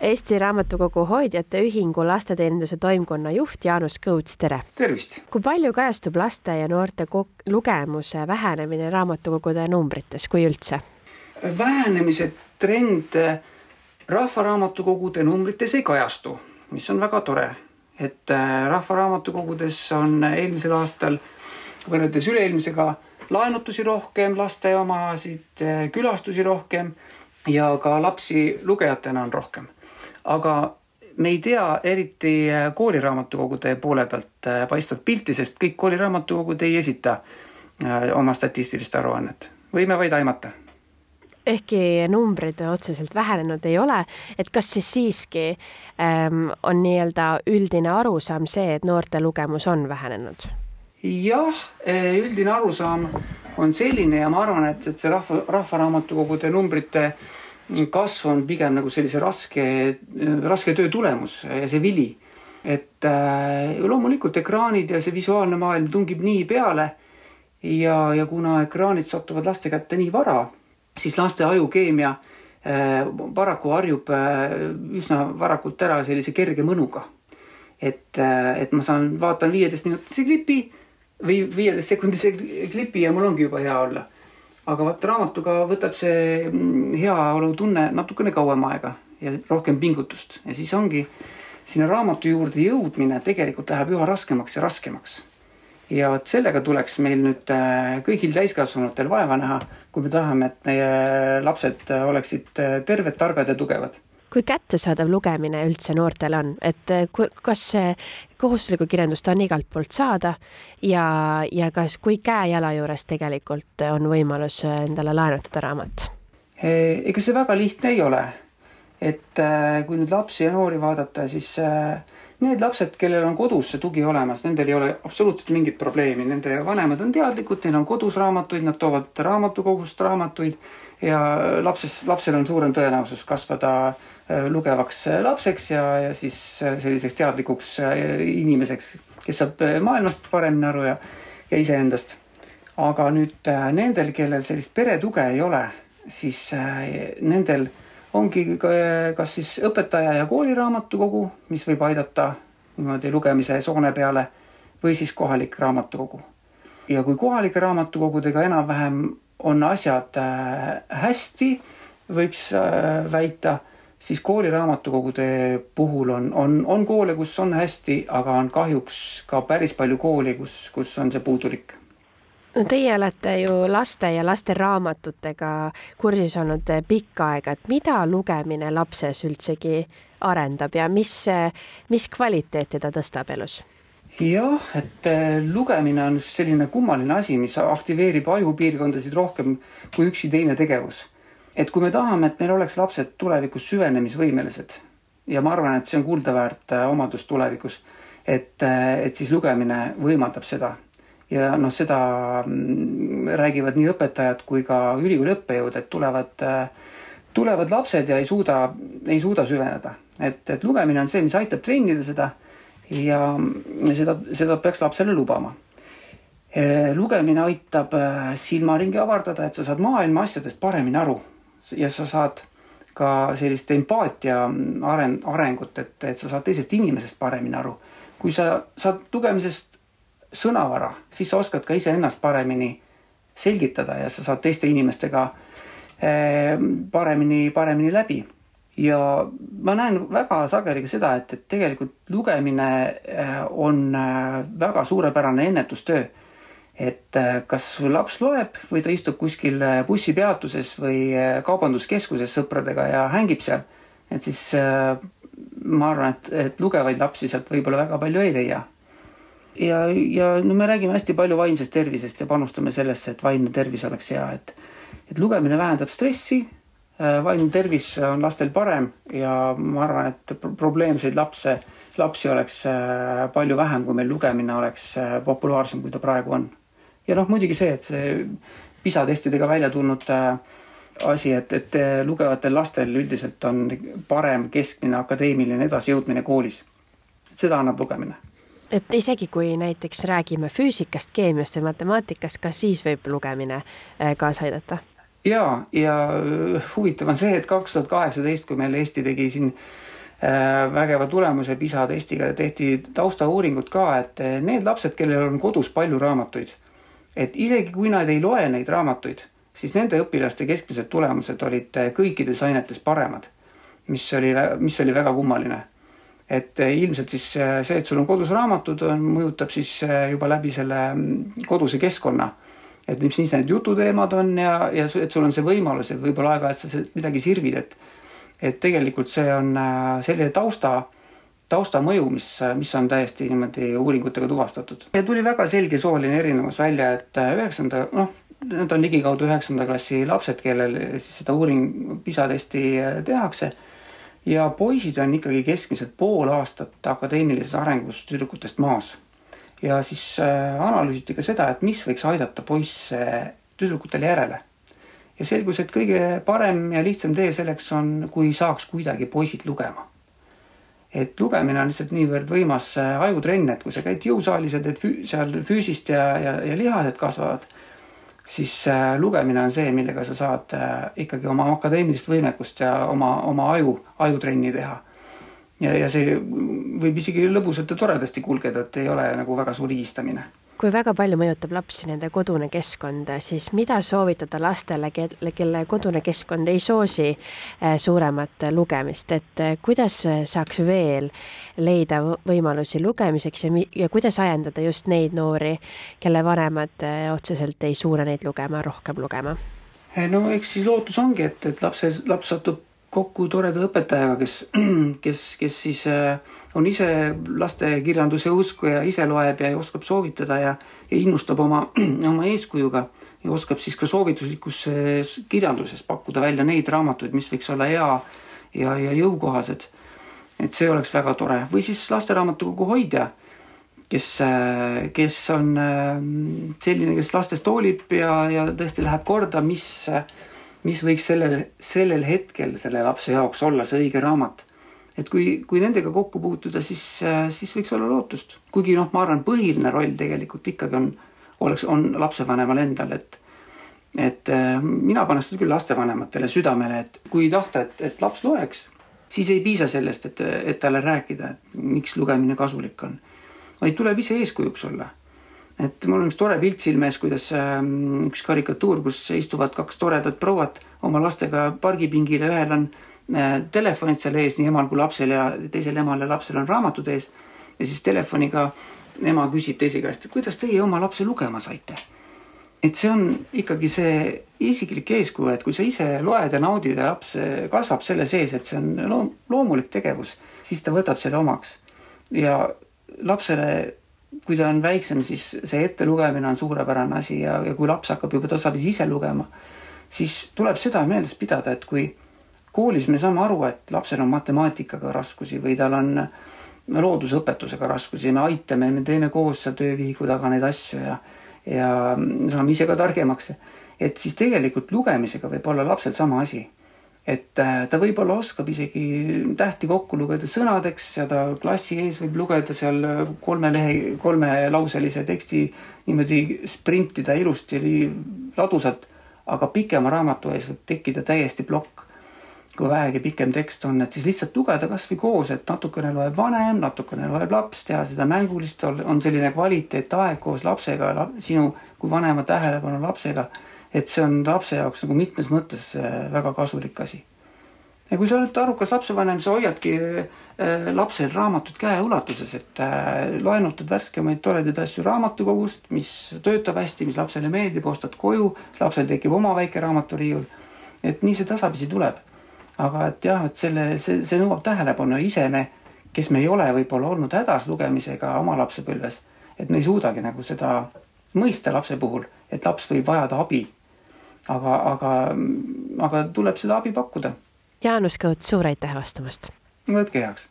Eesti Raamatukogu Hoidjate Ühingu lasteteeninduse toimkonna juht Jaanus Kõuts, tere! tervist! kui palju kajastub laste ja noorte lugemuse vähenemine raamatukogude numbrites, kui üldse? vähenemise trend rahvaraamatukogude numbrites ei kajastu, mis on väga tore. et äh, rahvaraamatukogudes on eelmisel aastal võrreldes üle-eelmisega laenutusi rohkem, laste omasid, äh, külastusi rohkem ja ka lapsi lugejatena on rohkem aga me ei tea eriti äh, kooliraamatukogude poole pealt äh, paistvat pilti, sest kõik kooliraamatukogud ei esita äh, oma statistilist aruannet, võime vaid aimata ehkki numbrid otseselt vähenenud ei ole, et kas siis siiski ähm, on nii-öelda üldine arusaam see, et noorte lugemus on vähenenud? jah, üldine arusaam on selline ja ma arvan, et, et see rahva, rahvaraamatukogude numbrite äh, kasv on pigem nagu sellise raske, raske töö tulemus ja see vili. et äh, loomulikult ekraanid ja see visuaalne maailm tungib nii peale ja, ja kuna ekraanid satuvad laste kätte nii vara, siis laste ajukeemia äh, paraku harjub äh, üsna varakult ära sellise kerge mõnuga. et, et ma saan, vaatan viieteistminutise klipi või viieteist sekundise klipi ja mul ongi juba hea olla aga vot raamatuga võtab see mm, heaolutunne natukene kauem aega ja rohkem pingutust ja siis ongi sinna raamatu juurde jõudmine tegelikult läheb üha raskemaks ja raskemaks. ja vot sellega tuleks meil nüüd äh, kõigil täiskasvanutel vaeva näha, kui me tahame, et meie lapsed oleksid äh, terved, targad ja tugevad kui kättesaadav lugemine üldse noortele on, et eh, kas kohustuslikku kirjandust on igalt poolt saada ja, ja kas, kui käe-jala juures tegelikult on võimalus endale laenutada raamat? Eh, ega see väga lihtne ei ole. et eh, kui nüüd lapsi ja noori vaadata, siis need lapsed, kellel on kodus see tugi olemas, nendel ei ole absoluutselt mingit probleemi, nende vanemad on teadlikud, neil on kodus raamatuid, nad toovad raamatukogust raamatuid ja lapses, lapsel on suurem tõenäosus kasvada lugevaks äh, lapseks ja, ja siis äh, selliseks teadlikuks inimeseks, kes saab maailmast paremini aru ja, ja iseendast. aga nüüd nendel, kellel sellist peretuge ei ole, siis nendel ongi kas siis õpetaja ja kooliraamatukogu, mis võib aidata niimoodi lugemise soone peale või siis kohalik raamatukogu. ja kui kohalike raamatukogudega enam-vähem on asjad hästi, võiks väita siis kooliraamatukogude puhul on, on, on koole, kus on hästi, aga on kahjuks ka päris palju kooli, kus, kus on see puudulik no teie olete ju laste ja lasteraamatutega kursis olnud pikka aega, et mida lugemine lapses üldsegi arendab ja mis, mis kvaliteeti ta tõstab elus? jah, et eh, lugemine on selline kummaline asi, mis aktiveerib ajupiirkondasid rohkem kui ükski teine tegevus et kui me tahame, et meil oleks lapsed tulevikus süvenemisvõimelised ja ma arvan, et see on kuldaväärt äh, omadus tulevikus, et, äh, et siis lugemine võimaldab seda. ja noh, seda mm, räägivad nii õpetajad kui ka ülikooli õppejõud, et tulevad, äh, tulevad lapsed ja ei suuda, ei suuda süveneda. et, et lugemine on see, mis aitab treenida seda ja seda, seda peaks lapsele lubama lugemine aitab silmaringi avardada, et sa saad maailma asjadest paremini aru ja sa saad ka sellist empaatia areng, arengut, et, et sa saad teisest inimesest paremini aru. kui sa saad lugemisest sõnavara, siis sa oskad ka iseennast paremini selgitada ja sa saad teiste inimestega eh, paremini, paremini läbi. ja ma näen väga sageli ka seda, et, et tegelikult lugemine eh, on eh, väga suurepärane ennetustöö et äh, kas laps loeb või ta istub kuskil äh, bussipeatuses või äh, kaubanduskeskuses sõpradega ja hängib seal, et siis ma arvan, et, et lugevaid lapsi sealt võib-olla väga palju ei leia. ja, ja no me räägime hästi palju vaimsest tervisest ja panustame sellesse, et vaimne tervis oleks hea, et et lugemine vähendab stressi, vaimne tervis on lastel parem ja ma arvan, et probleemseid lapse, lapsi oleks palju vähem, kui meil lugemine oleks populaarsem, kui ta praegu on ja noh, muidugi see, et see PISA testidega välja tulnud äh, asi, et, et äh, lugevatel lastel üldiselt on parem keskmine akadeemiline edasijõudmine koolis. seda annab lugemine et isegi kui näiteks räägime füüsikast, keemiast või matemaatikast, ka siis võib lugemine äh, kaasa aidata? ja, ja huvitav on see, et kaks tuhat kaheksateist, kui meil Eesti tegi siin vägeva tulemuse PISA testiga, tehti taustauuringud ka, et need lapsed, kellel on kodus palju raamatuid, et isegi kui nad ei loe neid raamatuid, siis nende õpilaste keskmised tulemused olid kõikides ainetes paremad, mis oli, mis oli väga kummaline. Et ilmselt siis see, et sul on kodus raamatud, mõjutab siis juba läbi selle mm, koduse keskkonna. Et mis siis need jututeemad on ja, ja et sul on see võimalus, et võib-olla aeg-ajalt sa midagi sirvid, et et tegelikult see on selline tausta, taustamõju, mis, mis on täiesti niimoodi uuringutega tuvastatud. ja tuli väga selge sooline erinevus välja, et äh, üheksanda, noh, need on ligikaudu üheksanda klassi lapsed, kellel siis seda uuring PISA testi äh, tehakse ja poisid on ikkagi keskmiselt pool aastat akadeemilises arengus tüdrukutest maas ja siis äh, analüüsiti ka seda, et mis võiks aidata poisse tüdrukutel järele. ja selgus, et kõige parem ja lihtsam tee selleks on, kui saaks kuidagi poisid lugema. Et lugemine on lihtsalt niivõrd võimas ajutrenn, et kui sa käid jõusaalis ja teed füü seal füüsist ja, ja, ja lihased kasvavad, siis äh, lugemine on see, millega sa saad äh, ikkagi oma akadeemilist võimekust ja oma, oma aju, ajutrenni teha. Ja, ja see võib isegi lõbusalt ja toredasti kulgeda, et ei ole nagu väga suur higistamine kui väga palju mõjutab lapsi nende kodune keskkond, siis mida soovitada lastele, kelle, kelle kodune keskkond ei soosi äh, suuremat lugemist, et äh, kuidas saaks veel leida võimalusi lugemiseks ja, ja kuidas ajendada just neid noori, kelle vanemad äh, otseselt ei suuna neid lugema, rohkem lugema? no eks siis lootus ongi, et, et lapse, laps satub kokku toreda õpetajaga, kes, kes, kes siis äh, on ise lastekirjanduse usku ja ise loeb ja oskab soovitada ja, ja innustab oma, oma eeskujuga ja oskab siis ka soovituslikus kirjanduses pakkuda välja neid raamatuid, mis võiks olla hea ja, ja jõukohased. et see oleks väga tore või siis lasteraamatukogu hoidja, kes, äh, kes on äh, selline, kes lastest hoolib ja, ja tõesti läheb korda, mis mis võiks sellel, sellel hetkel selle lapse jaoks olla see õige raamat. et kui, kui nendega kokku puutuda, siis, siis võiks olla lootust. kuigi noh, ma arvan, põhiline roll tegelikult ikkagi on, oleks, on lapsevanemal endal, et et äh, mina paneks küll lastevanematele südamele, et kui tahta, et, et laps loeks, siis ei piisa sellest, et, et talle rääkida, et miks lugemine kasulik on, vaid tuleb ise eeskujuks olla et mul on üks tore pilt silme ees, kuidas ähm, üks karikatuur, kus istuvad kaks toredat prouat oma lastega pargipingil ja ühel on äh, telefonid seal ees, nii emal kui lapsel ja teisel emal ja lapsel on raamatud ees. ja siis telefoniga ema küsib teise käest, kuidas teie oma lapse lugema saite? et see on ikkagi see isiklik eeskuju, et kui sa ise loed ja naudid ja laps kasvab selle sees, et see on loom loomulik tegevus, siis ta võtab selle omaks ja lapsele kui ta on väiksem, siis see ettelugemine on suurepärane asi ja, ja kui laps hakkab juba tasapisi ise lugema, siis tuleb seda meeles pidada, et kui koolis me saame aru, et lapsel on matemaatikaga raskusi või tal on loodusõpetusega raskusi, me aitame, me teeme koos seal töövihiku taga neid asju ja ja saame ise ka targemaks. et siis tegelikult lugemisega võib olla lapsel sama asi et äh, ta võib-olla oskab isegi tähti kokku lugeda sõnadeks ja ta klassi ees võib lugeda seal kolme lehe, kolmelauselise teksti niimoodi sprintida ilusti, ladusalt, aga pikema raamatu ees võib tekkida täiesti plokk. kui vähegi pikem tekst on, et siis lihtsalt lugeda kasvõi koos, et natukene loeb vanem, natukene loeb laps, teha seda mängulist, on selline kvaliteetaeg koos lapsega, sinu kui vanema tähelepanu lapsega et see on lapse jaoks nagu mitmes mõttes äh, väga kasulik asi. ja kui sa oled arukas lapsevanem, sa hoiadki äh, lapsel raamatut käeulatuses, et äh, loenutad värskemaid toredaid asju raamatukogust, mis töötab hästi, mis lapsele meeldib, ostad koju, lapsel tekib oma väike raamaturiiul. et nii see tasapisi tuleb. aga et jah, et selle, see, see nõuab tähelepanu ja ise me, kes me ei ole võib-olla olnud hädas lugemisega oma lapsepõlves, et me ei suudagi nagu seda mõista lapse puhul, et laps võib vajada abi aga, aga, aga tuleb seda abi pakkuda. Jaanus Kõut, suur aitäh vastamast! võtke heaks!